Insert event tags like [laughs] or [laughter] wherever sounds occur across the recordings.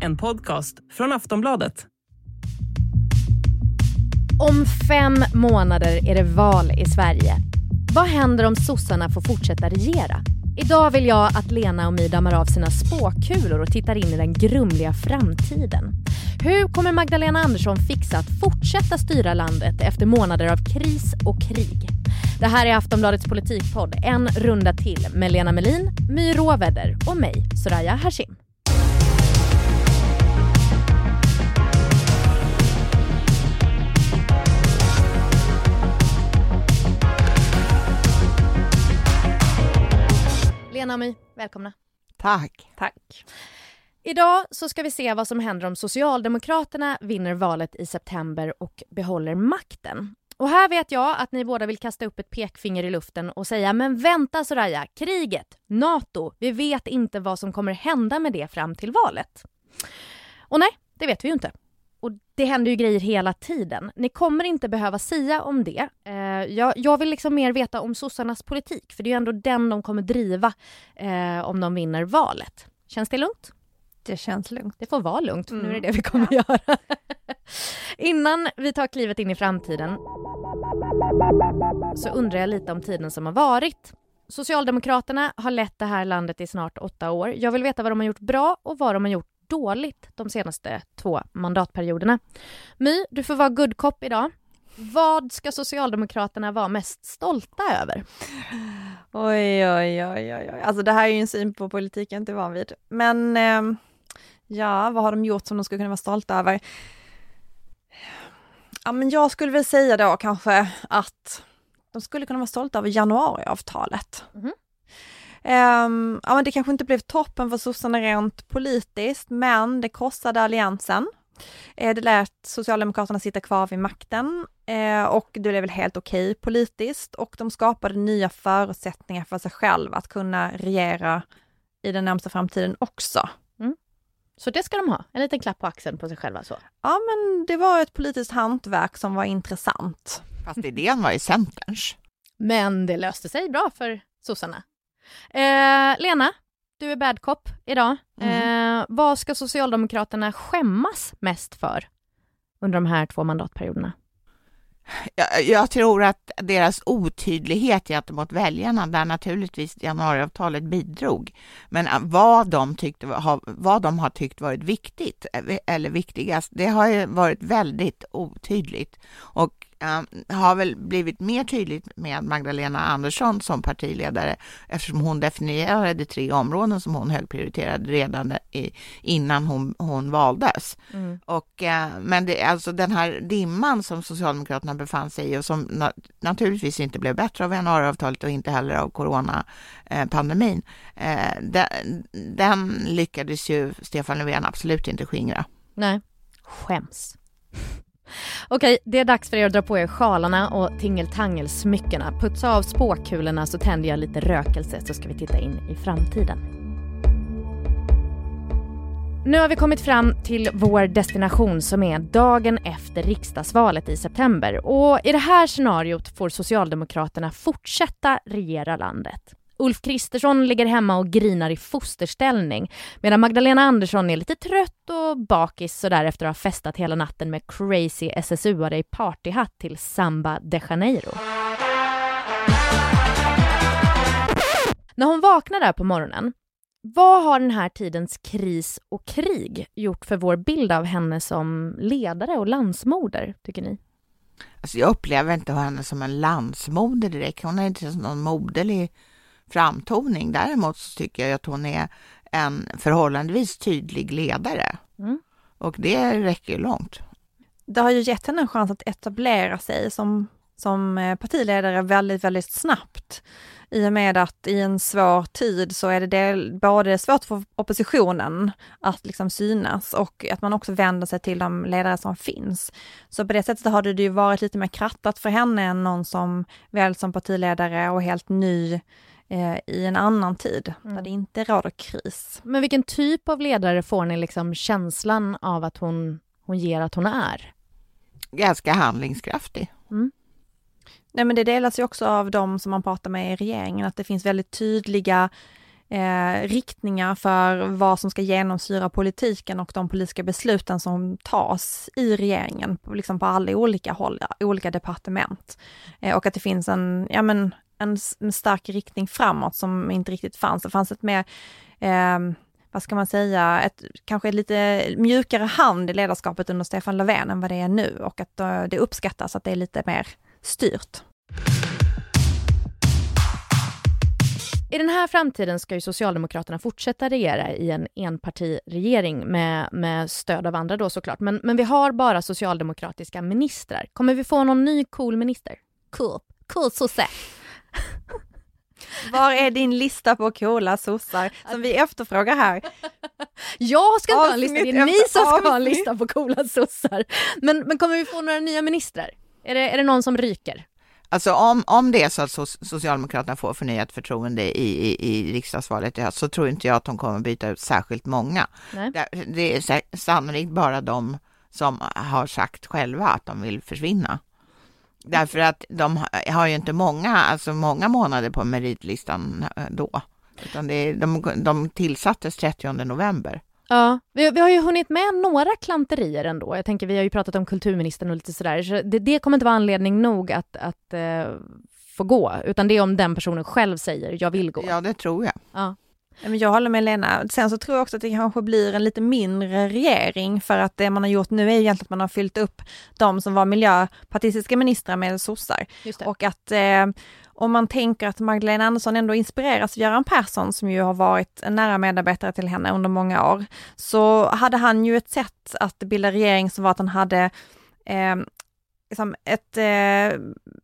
En podcast från Aftonbladet. Om fem månader är det val i Sverige. Vad händer om sossarna får fortsätta regera? Idag vill jag att Lena och My dammar av sina spåkulor och tittar in i den grumliga framtiden. Hur kommer Magdalena Andersson fixa att fortsätta styra landet efter månader av kris och krig? Det här är Aftonbladets politikpodd En runda till med Lena Melin, My Råväder och mig, Soraya Hashim. Lena och My, välkomna. Tack. Tack. Idag så ska vi se vad som händer om Socialdemokraterna vinner valet i september och behåller makten. Och här vet jag att ni båda vill kasta upp ett pekfinger i luften och säga men vänta Soraya, kriget, NATO, vi vet inte vad som kommer hända med det fram till valet. Och nej, det vet vi ju inte. Och det händer ju grejer hela tiden. Ni kommer inte behöva sia om det. Eh, jag, jag, vill liksom mer veta om sossarnas politik, för det är ju ändå den de kommer driva eh, om de vinner valet. Känns det lugnt? Det känns lugnt. Det får vara lugnt, för mm. nu är det det vi kommer göra. [laughs] Innan vi tar klivet in i framtiden så undrar jag lite om tiden som har varit. Socialdemokraterna har lett det här landet i snart åtta år. Jag vill veta vad de har gjort bra och vad de har gjort dåligt de senaste två mandatperioderna. My, du får vara good cop idag. Vad ska Socialdemokraterna vara mest stolta över? Oj, oj, oj, oj. Alltså det här är ju en syn på politik jag inte van vid. Men eh, ja, vad har de gjort som de skulle kunna vara stolta över? Ja, men jag skulle väl säga då kanske att de skulle kunna vara stolta över januariavtalet. Mm. Um, ja, men det kanske inte blev toppen för sossarna rent politiskt, men det krossade alliansen. Eh, det lät Socialdemokraterna sitta kvar vid makten eh, och det blev väl helt okej okay politiskt och de skapade nya förutsättningar för sig själv att kunna regera i den närmsta framtiden också. Mm. Så det ska de ha, en liten klapp på axeln på sig själva så? Ja, men det var ett politiskt hantverk som var intressant. Fast idén var ju Centerns. Men det löste sig bra för sossarna. Eh, Lena, du är bad cop idag. Mm. Eh, vad ska Socialdemokraterna skämmas mest för under de här två mandatperioderna? Jag, jag tror att deras otydlighet gentemot väljarna, där naturligtvis januariavtalet bidrog, men vad de, tyckte, vad de har tyckt varit viktigt eller viktigast, det har varit väldigt otydligt. Och Ehm, har väl blivit mer tydligt med Magdalena Andersson som partiledare eftersom hon definierade tre områden som hon högprioriterade redan i, innan hon, hon valdes. Mm. Och, uh, men det, alltså den här dimman som Socialdemokraterna befann sig i och som na naturligtvis inte blev bättre av januariavtalet och inte heller av coronapandemin, den, den lyckades ju Stefan Löfven absolut inte skingra. Nej, skäms. Okej, det är dags för er att dra på er sjalarna och tingeltangelsmyckena. Putsa av spåkulorna så tänder jag lite rökelse så ska vi titta in i framtiden. Nu har vi kommit fram till vår destination som är dagen efter riksdagsvalet i september. Och i det här scenariot får Socialdemokraterna fortsätta regera landet. Ulf Kristersson ligger hemma och grinar i fosterställning medan Magdalena Andersson är lite trött och bakis sådär efter att ha festat hela natten med crazy SSU-are i partyhatt till Samba de Janeiro. När hon vaknar där på morgonen, vad har den här tidens kris och krig gjort för vår bild av henne som ledare och landsmoder, tycker ni? Alltså jag upplever inte henne som en landsmoder direkt. Hon är inte någon moderlig framtoning. Däremot så tycker jag att hon är en förhållandevis tydlig ledare. Mm. Och det räcker ju långt. Det har ju gett henne en chans att etablera sig som, som eh, partiledare väldigt, väldigt snabbt. I och med att i en svår tid så är det del, både svårt för oppositionen att liksom synas och att man också vänder sig till de ledare som finns. Så på det sättet har det ju varit lite mer krattat för henne än någon som väljs som partiledare och helt ny eh, i en annan tid, mm. där det inte råder kris. Men vilken typ av ledare får ni liksom känslan av att hon, hon ger att hon är? Ganska handlingskraftig. Mm. Nej men det delas ju också av de som man pratar med i regeringen, att det finns väldigt tydliga eh, riktningar för vad som ska genomsyra politiken och de politiska besluten som tas i regeringen, liksom på alla olika håll, olika departement. Eh, och att det finns en, ja men, en, en, stark riktning framåt som inte riktigt fanns. Det fanns ett mer eh, vad ska man säga, ett, kanske ett lite mjukare hand i ledarskapet under Stefan Löfven än vad det är nu och att uh, det uppskattas att det är lite mer styrt. I den här framtiden ska ju Socialdemokraterna fortsätta regera i en enpartiregering med, med stöd av andra då såklart. Men, men vi har bara socialdemokratiska ministrar. Kommer vi få någon ny cool minister? Cool, cool sosse. [laughs] Var är din lista på coola sossar som vi efterfrågar här? [laughs] Jag ska inte ha en lista, det är ni som ska ha en lista på coola sossar. Men, men kommer vi få några nya ministrar? Är det, är det någon som ryker? Alltså om, om det är så att Socialdemokraterna får förnyat förtroende i, i, i riksdagsvalet i höst så tror inte jag att de kommer byta ut särskilt många. Nej. Det är sannolikt bara de som har sagt själva att de vill försvinna. Därför att de har ju inte många, alltså många månader på meritlistan eh, då. Utan det är, de, de tillsattes 30 november. Ja, vi, vi, har ju hunnit med några klanterier ändå. Jag tänker, vi har ju pratat om kulturministern och lite sådär. Så det, det kommer inte vara anledning nog att, att uh, få gå, utan det är om den personen själv säger jag vill gå. Ja, det tror jag. Ja. Jag håller med Lena. Sen så tror jag också att det kanske blir en lite mindre regering för att det man har gjort nu är egentligen att man har fyllt upp de som var miljöpartistiska ministrar med sossar. Och att eh, om man tänker att Magdalena Andersson ändå inspireras av Göran Persson som ju har varit en nära medarbetare till henne under många år, så hade han ju ett sätt att bilda regering som var att han hade eh, liksom ett, eh,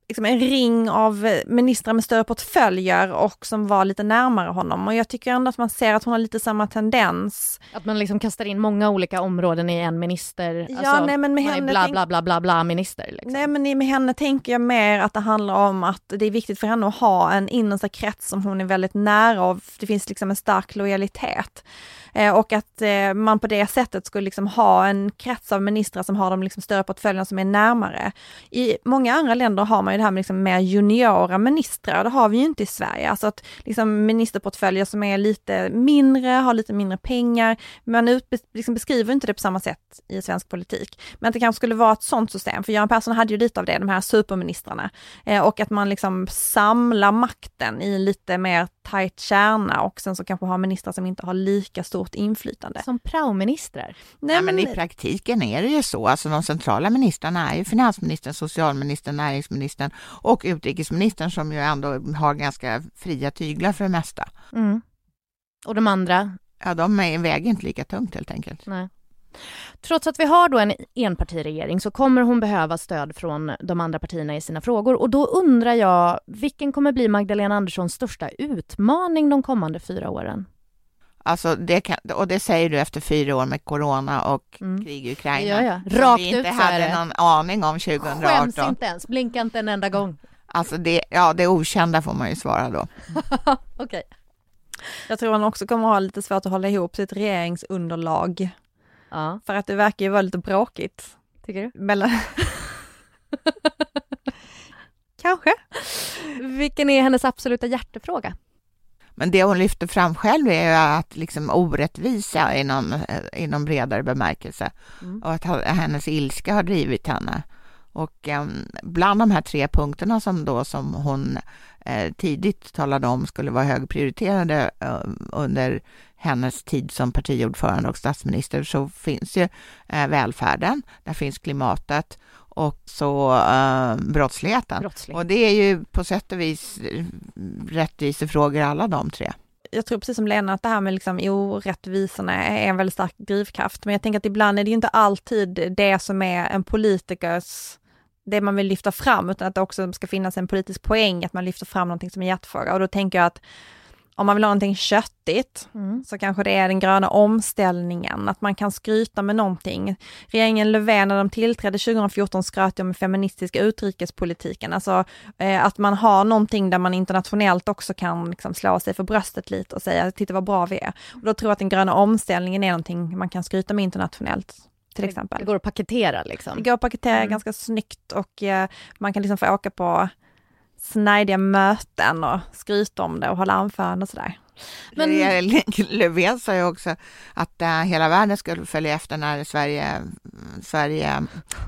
liksom en ring av ministrar med större portföljer och som var lite närmare honom. Och jag tycker ändå att man ser att hon har lite samma tendens. Att man liksom kastar in många olika områden i en minister. Ja, alltså, nej men med henne... Bla, bla, bla, bla, bla minister. Liksom. Nej men med henne tänker jag mer att det handlar om att det är viktigt för henne att ha en innersta krets som hon är väldigt nära och det finns liksom en stark lojalitet. Eh, och att eh, man på det sättet skulle liksom ha en krets av ministrar som har de liksom större portföljerna som är närmare. I många andra länder har man ju det här med liksom mer juniora ministrar, och det har vi ju inte i Sverige. Alltså att liksom ministerportföljer som är lite mindre, har lite mindre pengar. Man ut, liksom beskriver inte det på samma sätt i svensk politik. Men att det kanske skulle vara ett sådant system, för Göran Persson hade ju lite av det, de här superministrarna. Eh, och att man liksom samlar makten i lite mer tajt kärna och sen så kanske ha ministrar som inte har lika stort inflytande. Som praoministrar? Nej, men... men i praktiken är det ju så, alltså de centrala ministrarna är ju finansministern, socialministern, näringsministern och utrikesministern som ju ändå har ganska fria tyglar för det mesta. Mm. Och de andra? Ja, de väger inte lika tungt helt enkelt. Nej. Trots att vi har då en enpartiregering så kommer hon behöva stöd från de andra partierna i sina frågor och då undrar jag, vilken kommer bli Magdalena Anderssons största utmaning de kommande fyra åren? Alltså det kan, och det säger du efter fyra år med corona och mm. krig i Ukraina. Ja, ja. Rakt vi inte hade någon aning om 2018. Skäms inte ens, blinka inte en enda gång. Alltså det, ja, det okända får man ju svara då. [laughs] Okej. Okay. Jag tror han också kommer ha lite svårt att hålla ihop sitt regeringsunderlag. Ja. För att det verkar ju vara lite bråkigt. Tycker du? Mellan... [laughs] Kanske. Vilken är hennes absoluta hjärtefråga? Men det hon lyfter fram själv är ju att liksom orättvisa i någon, i någon bredare bemärkelse mm. och att hennes ilska har drivit henne. Och eh, bland de här tre punkterna som då som hon eh, tidigt talade om skulle vara högprioriterade eh, under hennes tid som partiordförande och statsminister så finns ju eh, välfärden, där finns klimatet och så eh, brottsligheten. Brottslighet. Och det är ju på sätt och vis rättvisefrågor alla de tre jag tror precis som Lena att det här med liksom orättvisorna är en väldigt stark drivkraft. Men jag tänker att ibland är det inte alltid det som är en politikers, det man vill lyfta fram, utan att det också ska finnas en politisk poäng, att man lyfter fram någonting som är hjärtefråga. Och då tänker jag att om man vill ha någonting köttigt mm. så kanske det är den gröna omställningen, att man kan skryta med någonting. Regeringen Löfven när de tillträdde 2014 skröt om feministiska utrikespolitiken, alltså eh, att man har någonting där man internationellt också kan liksom, slå sig för bröstet lite och säga titta vad bra vi är. Och då tror jag att den gröna omställningen är någonting man kan skryta med internationellt. Till exempel. Det går att paketera liksom? Det går att paketera mm. ganska snyggt och eh, man kan liksom få åka på snajdiga möten och skryta om det och hålla anföranden och sådär. Men... [laughs] Löfven sa ju också att uh, hela världen skulle följa efter när Sverige, Sverige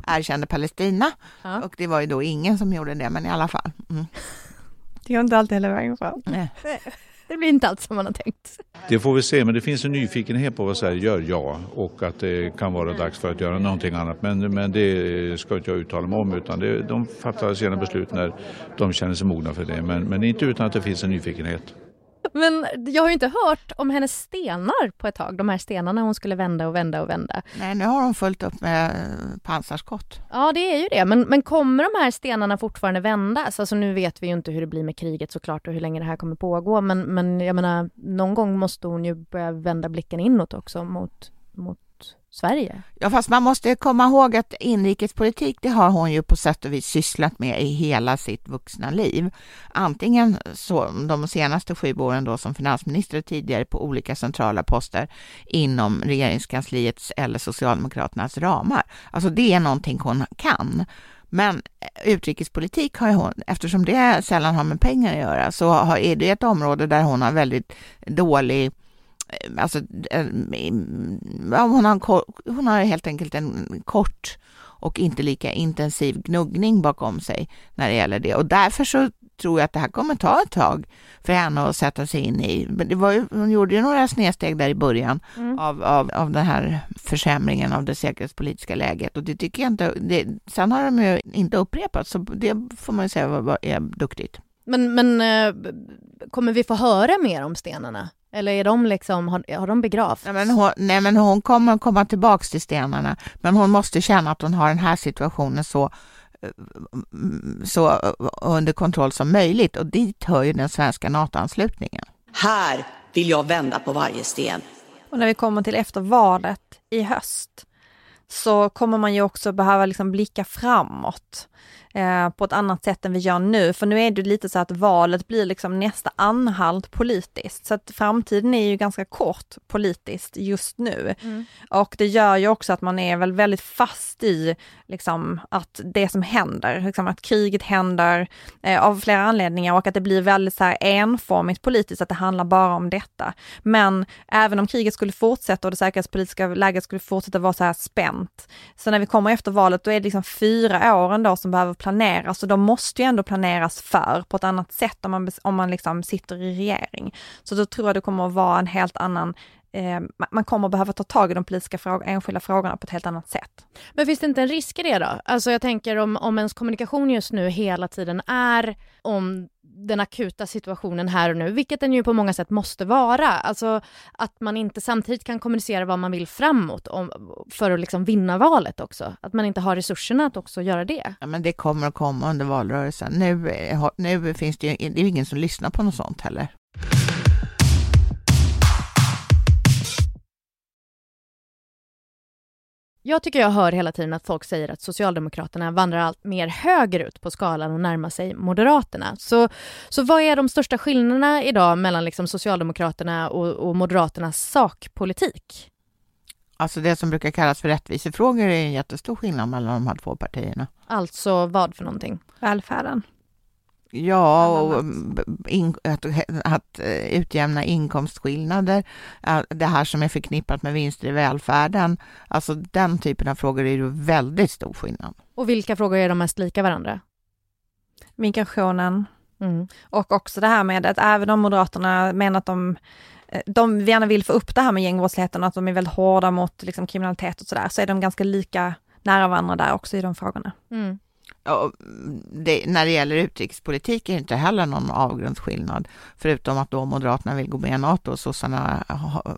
erkände Palestina. Ja. Och det var ju då ingen som gjorde det, men i alla fall. Mm. Det går inte alltid hela vägen fram. Nej. [laughs] [laughs] Det blir inte allt som man har tänkt. Det får vi se, men det finns en nyfikenhet på vad Sverige gör, ja. Och att det kan vara dags för att göra någonting annat. Men, men det ska inte jag uttala mig om, utan det, de fattar sina beslut när de känner sig mogna för det. Men, men inte utan att det finns en nyfikenhet. Men jag har ju inte hört om hennes stenar på ett tag, de här stenarna hon skulle vända och vända och vända. Nej, nu har hon fullt upp med pansarskott. Ja, det är ju det. Men, men kommer de här stenarna fortfarande vändas? Alltså nu vet vi ju inte hur det blir med kriget såklart och hur länge det här kommer pågå. Men, men jag menar, någon gång måste hon ju börja vända blicken inåt också mot, mot Sverige. Ja, fast man måste komma ihåg att inrikespolitik, det har hon ju på sätt och vis sysslat med i hela sitt vuxna liv. Antingen så de senaste sju åren då som finansminister och tidigare på olika centrala poster inom regeringskansliets eller Socialdemokraternas ramar. Alltså det är någonting hon kan. Men eh, utrikespolitik har hon, eftersom det sällan har med pengar att göra, så är det ett område där hon har väldigt dålig alltså, eh, hon, har, hon har helt enkelt en kort och inte lika intensiv gnuggning bakom sig när det gäller det. Och därför så tror jag att det här kommer ta ett tag för henne att sätta sig in i. Det var ju, hon gjorde ju några snedsteg där i början mm. av, av, av den här försämringen av det säkerhetspolitiska läget och det tycker jag inte, det, sen har de ju inte upprepats så det får man ju säga var, är duktigt. Men, men eh, kommer vi få höra mer om stenarna? Eller är de liksom, har, har de begravts? Nej men, hon, nej men hon kommer komma tillbaks till stenarna, men hon måste känna att hon har den här situationen så så under kontroll som möjligt och dit hör ju den svenska NATO-anslutningen. Här vill jag vända på varje sten. Och när vi kommer till efter valet i höst så kommer man ju också behöva liksom blicka framåt eh, på ett annat sätt än vi gör nu. För nu är det lite så att valet blir liksom nästa anhalt politiskt. Så att framtiden är ju ganska kort politiskt just nu. Mm. Och det gör ju också att man är väl väldigt fast i liksom att det som händer, liksom att kriget händer eh, av flera anledningar och att det blir väldigt så här enformigt politiskt, att det handlar bara om detta. Men även om kriget skulle fortsätta och det säkerhetspolitiska läget skulle fortsätta vara så här spänt, så när vi kommer efter valet, då är det liksom fyra år ändå som behöver planeras och de måste ju ändå planeras för på ett annat sätt om man, om man liksom sitter i regering. Så då tror jag det kommer att vara en helt annan eh, man kommer behöva ta tag i de politiska fråg enskilda frågorna på ett helt annat sätt. Men finns det inte en risk i det då? Alltså jag tänker om, om ens kommunikation just nu hela tiden är om den akuta situationen här och nu, vilket den ju på många sätt måste vara. Alltså att man inte samtidigt kan kommunicera vad man vill framåt om, för att liksom vinna valet också. Att man inte har resurserna att också göra det. Ja, men det kommer att komma under valrörelsen. Nu, eh, nu finns det ju det är ingen som lyssnar på något sånt heller. Jag tycker jag hör hela tiden att folk säger att Socialdemokraterna vandrar allt mer högerut på skalan och närmar sig Moderaterna. Så, så vad är de största skillnaderna idag mellan liksom Socialdemokraterna och, och Moderaternas sakpolitik? Alltså det som brukar kallas för rättvisefrågor är en jättestor skillnad mellan de här två partierna. Alltså vad för någonting? Välfärden. Ja, och in, att, att eh, utjämna inkomstskillnader, det här som är förknippat med vinster i välfärden. Alltså den typen av frågor är ju väldigt stor skillnad. Och vilka frågor är de mest lika varandra? Migrationen. Mm. Och också det här med att även om Moderaterna menar att de eh, de gärna vill få upp det här med gängbrottsligheten och att de är väldigt hårda mot liksom, kriminalitet och sådär, så är de ganska lika nära varandra där också i de frågorna. Mm det, när det gäller utrikespolitik är det inte heller någon avgrundsskillnad, förutom att då Moderaterna vill gå med i NATO och sossarna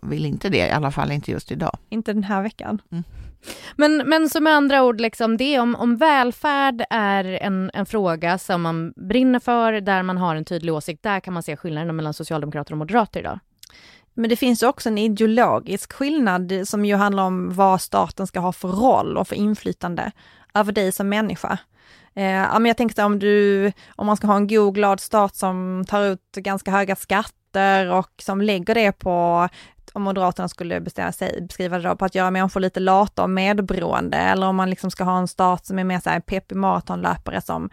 vill inte det, i alla fall inte just idag. Inte den här veckan. Mm. Men, men som med andra ord, liksom, det om, om välfärd är en, en fråga som man brinner för, där man har en tydlig åsikt, där kan man se skillnaden mellan socialdemokrater och moderater idag. Men det finns ju också en ideologisk skillnad som ju handlar om vad staten ska ha för roll och för inflytande över dig som människa. Eh, ja, men jag tänkte om du, om man ska ha en god glad stat som tar ut ganska höga skatter och som lägger det på om Moderaterna skulle bestämma sig, beskriva det då, på att göra människor lite lata och medberoende, eller om man liksom ska ha en stat som är mer såhär peppig maratonlöpare som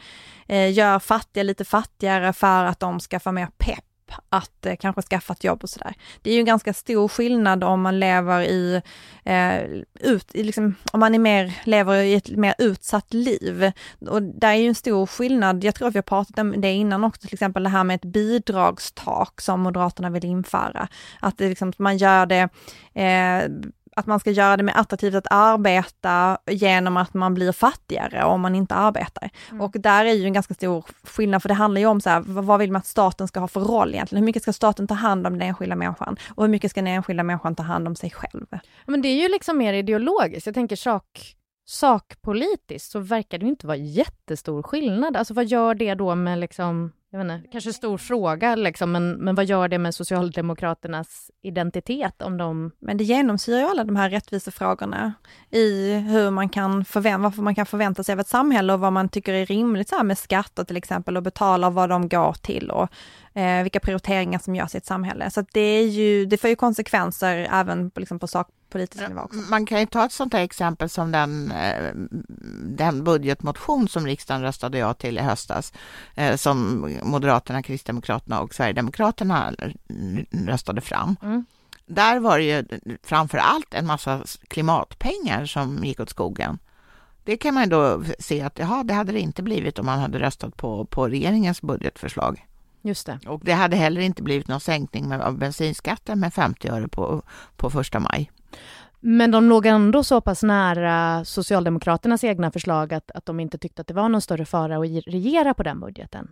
eh, gör fattiga lite fattigare för att de ska få mer pepp att eh, kanske skaffa ett jobb och sådär. Det är ju en ganska stor skillnad om man lever i, eh, ut, i liksom, om man är mer, lever i ett mer utsatt liv. Och där är ju en stor skillnad, jag tror att vi har pratat om det innan också, till exempel det här med ett bidragstak som Moderaterna vill införa. Att det liksom, man gör det eh, att man ska göra det mer attraktivt att arbeta genom att man blir fattigare om man inte arbetar. Mm. Och där är ju en ganska stor skillnad, för det handlar ju om så här, vad vill man att staten ska ha för roll egentligen? Hur mycket ska staten ta hand om den enskilda människan? Och hur mycket ska den enskilda människan ta hand om sig själv? Men det är ju liksom mer ideologiskt. Jag tänker sak, sakpolitiskt så verkar det inte vara jättestor skillnad. Alltså vad gör det då med liksom jag vet inte, kanske stor fråga liksom, men, men vad gör det med Socialdemokraternas identitet om de... Men det genomsyrar ju alla de här rättvisefrågorna i hur man kan förvänta, varför man kan förvänta sig av ett samhälle och vad man tycker är rimligt så här med skatter till exempel och betala vad de går till och eh, vilka prioriteringar som görs i ett samhälle. Så det är ju, det får ju konsekvenser även på, liksom på sak, ja, nivå också. Man kan ju ta ett sånt här exempel som den, eh, den budgetmotion som riksdagen röstade ja till i höstas, eh, som Moderaterna, Kristdemokraterna och Sverigedemokraterna röstade fram. Mm. Där var det ju framför allt en massa klimatpengar som gick åt skogen. Det kan man då se att jaha, det hade det inte blivit om man hade röstat på, på regeringens budgetförslag. Just det. Och det hade heller inte blivit någon sänkning av bensinskatten med 50 öre på, på första maj. Men de låg ändå så pass nära Socialdemokraternas egna förslag att, att de inte tyckte att det var någon större fara att regera på den budgeten.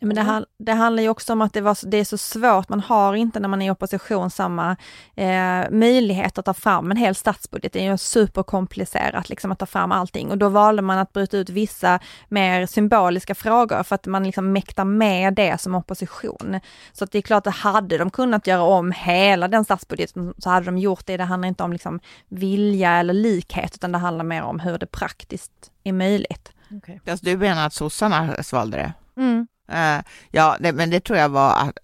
Men det, det, handlar ju också om att det, var, det är så svårt, man har inte när man är i opposition samma eh, möjlighet att ta fram en hel statsbudget. Det är ju superkomplicerat liksom att ta fram allting och då valde man att bryta ut vissa mer symboliska frågor för att man liksom mäktar med det som opposition. Så det är klart att hade de kunnat göra om hela den statsbudgeten så hade de gjort det. Det handlar inte om liksom vilja eller likhet utan det handlar mer om hur det praktiskt är möjligt. Okay. Fast du menar att sossarna svalde det? Mm. Uh, ja, det, men det tror jag var att,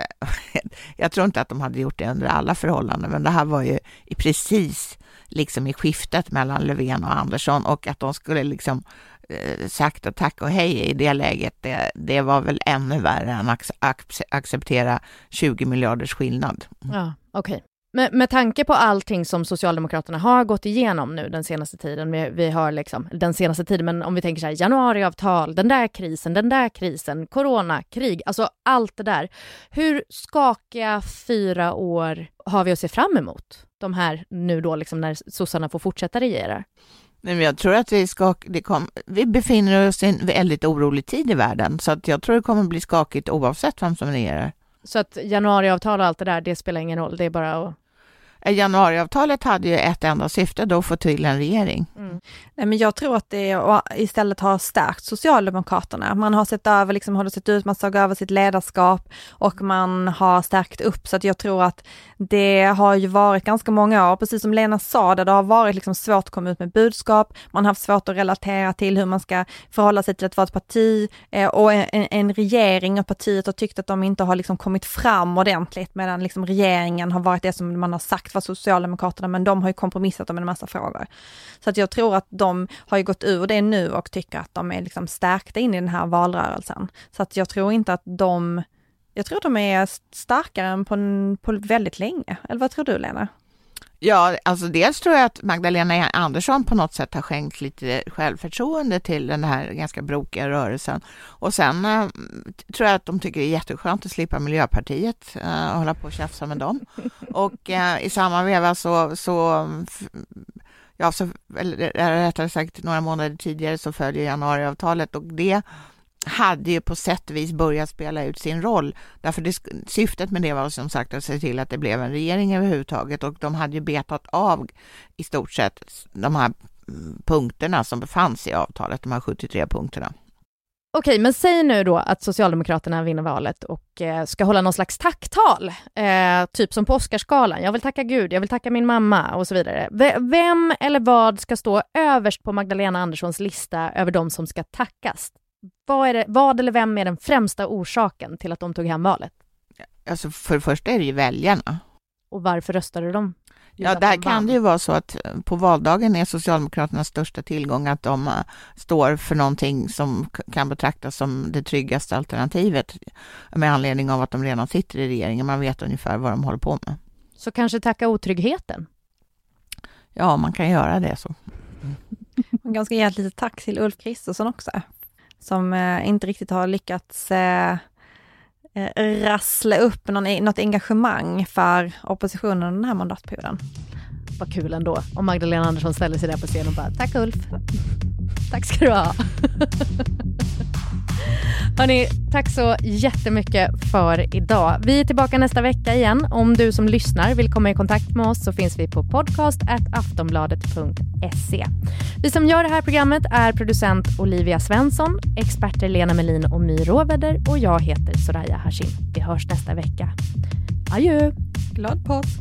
[laughs] jag tror inte att de hade gjort det under alla förhållanden, men det här var ju i precis liksom i skiftet mellan Löfven och Andersson och att de skulle liksom uh, sagt och tack och hej i det läget, det, det var väl ännu värre än att acceptera 20 miljarders skillnad. Mm. Ja, okej. Okay. Med, med tanke på allting som Socialdemokraterna har gått igenom nu den senaste tiden, vi, vi har liksom, den senaste tiden, men om vi tänker så här, januariavtal, den där krisen, den där krisen, corona, krig, alltså allt det där. Hur skakiga fyra år har vi att se fram emot? De här nu då, liksom när sossarna får fortsätta regera. Men jag tror att vi, ska, det kom, vi befinner oss i en väldigt orolig tid i världen, så att jag tror det kommer bli skakigt oavsett vem som regerar. Så att januariavtal och allt det där, det spelar ingen roll, det är bara att Eh, januariavtalet hade ju ett enda syfte, då att få till en regering. Mm. Nej, men jag tror att det istället har stärkt Socialdemokraterna. Man har sett över, liksom, hur det sett ut, man såg över sitt ledarskap och man har stärkt upp, så att jag tror att det har ju varit ganska många år, precis som Lena sa, där det har varit liksom svårt att komma ut med budskap, man har haft svårt att relatera till hur man ska förhålla sig till att vara ett parti eh, och en, en, regering och partiet har tyckt att de inte har liksom kommit fram ordentligt, medan liksom regeringen har varit det som man har sagt för Socialdemokraterna, men de har ju kompromissat om en massa frågor. Så att jag tror att de har ju gått ur det nu och tycker att de är liksom stärkta in i den här valrörelsen. Så att jag tror inte att de, jag tror de är starkare än på, på väldigt länge. Eller vad tror du Lena? Ja, alltså dels tror jag att Magdalena Andersson på något sätt har skänkt lite självförtroende till den här ganska brokiga rörelsen. Och sen äh, tror jag att de tycker det är jätteskönt att slippa Miljöpartiet äh, och hålla på och tjafsa med dem. [laughs] Och äh, i samma veva så, så ja, så, eller rättare sagt några månader tidigare så följer januariavtalet och det hade ju på sätt och vis börjat spela ut sin roll. Därför det, syftet med det var som sagt att se till att det blev en regering överhuvudtaget och de hade ju betat av i stort sett de här mm, punkterna som befanns i avtalet, de här 73 punkterna. Okej, men säg nu då att Socialdemokraterna vinner valet och eh, ska hålla någon slags tacktal, eh, typ som på Oscarsgalan. Jag vill tacka Gud, jag vill tacka min mamma och så vidare. V vem eller vad ska stå överst på Magdalena Anderssons lista över de som ska tackas? Vad, är det, vad eller vem är den främsta orsaken till att de tog hem valet? Alltså för det första är det ju väljarna. och varför röstade de? Ja, där kan det ju vara så att eh, på valdagen är Socialdemokraternas största tillgång att de eh, står för någonting som kan betraktas som det tryggaste alternativet med anledning av att de redan sitter i regeringen. Man vet ungefär vad de håller på med. Så kanske tacka otryggheten? Ja, man kan göra det så. [laughs] Man ganska ge ett litet tack till Ulf Kristersson också, som eh, inte riktigt har lyckats eh, eh rassla upp någon, e-, något engagemang för oppositionen den här mandatperioden. Vad kul ändå om Magdalena Andersson ställer sig där på scenen och bara tack Ulf. tack ska du ha. [laughs] Hörni, tack så jättemycket för idag. Vi är tillbaka nästa vecka igen. Om du som lyssnar vill komma i kontakt med oss så finns vi på podcast aftonbladet.se. Vi som gör det här programmet är producent Olivia Svensson, experter Lena Melin och My Råväder och jag heter Soraya Hashim. Vi hörs nästa vecka. Adjö! Glad påsk!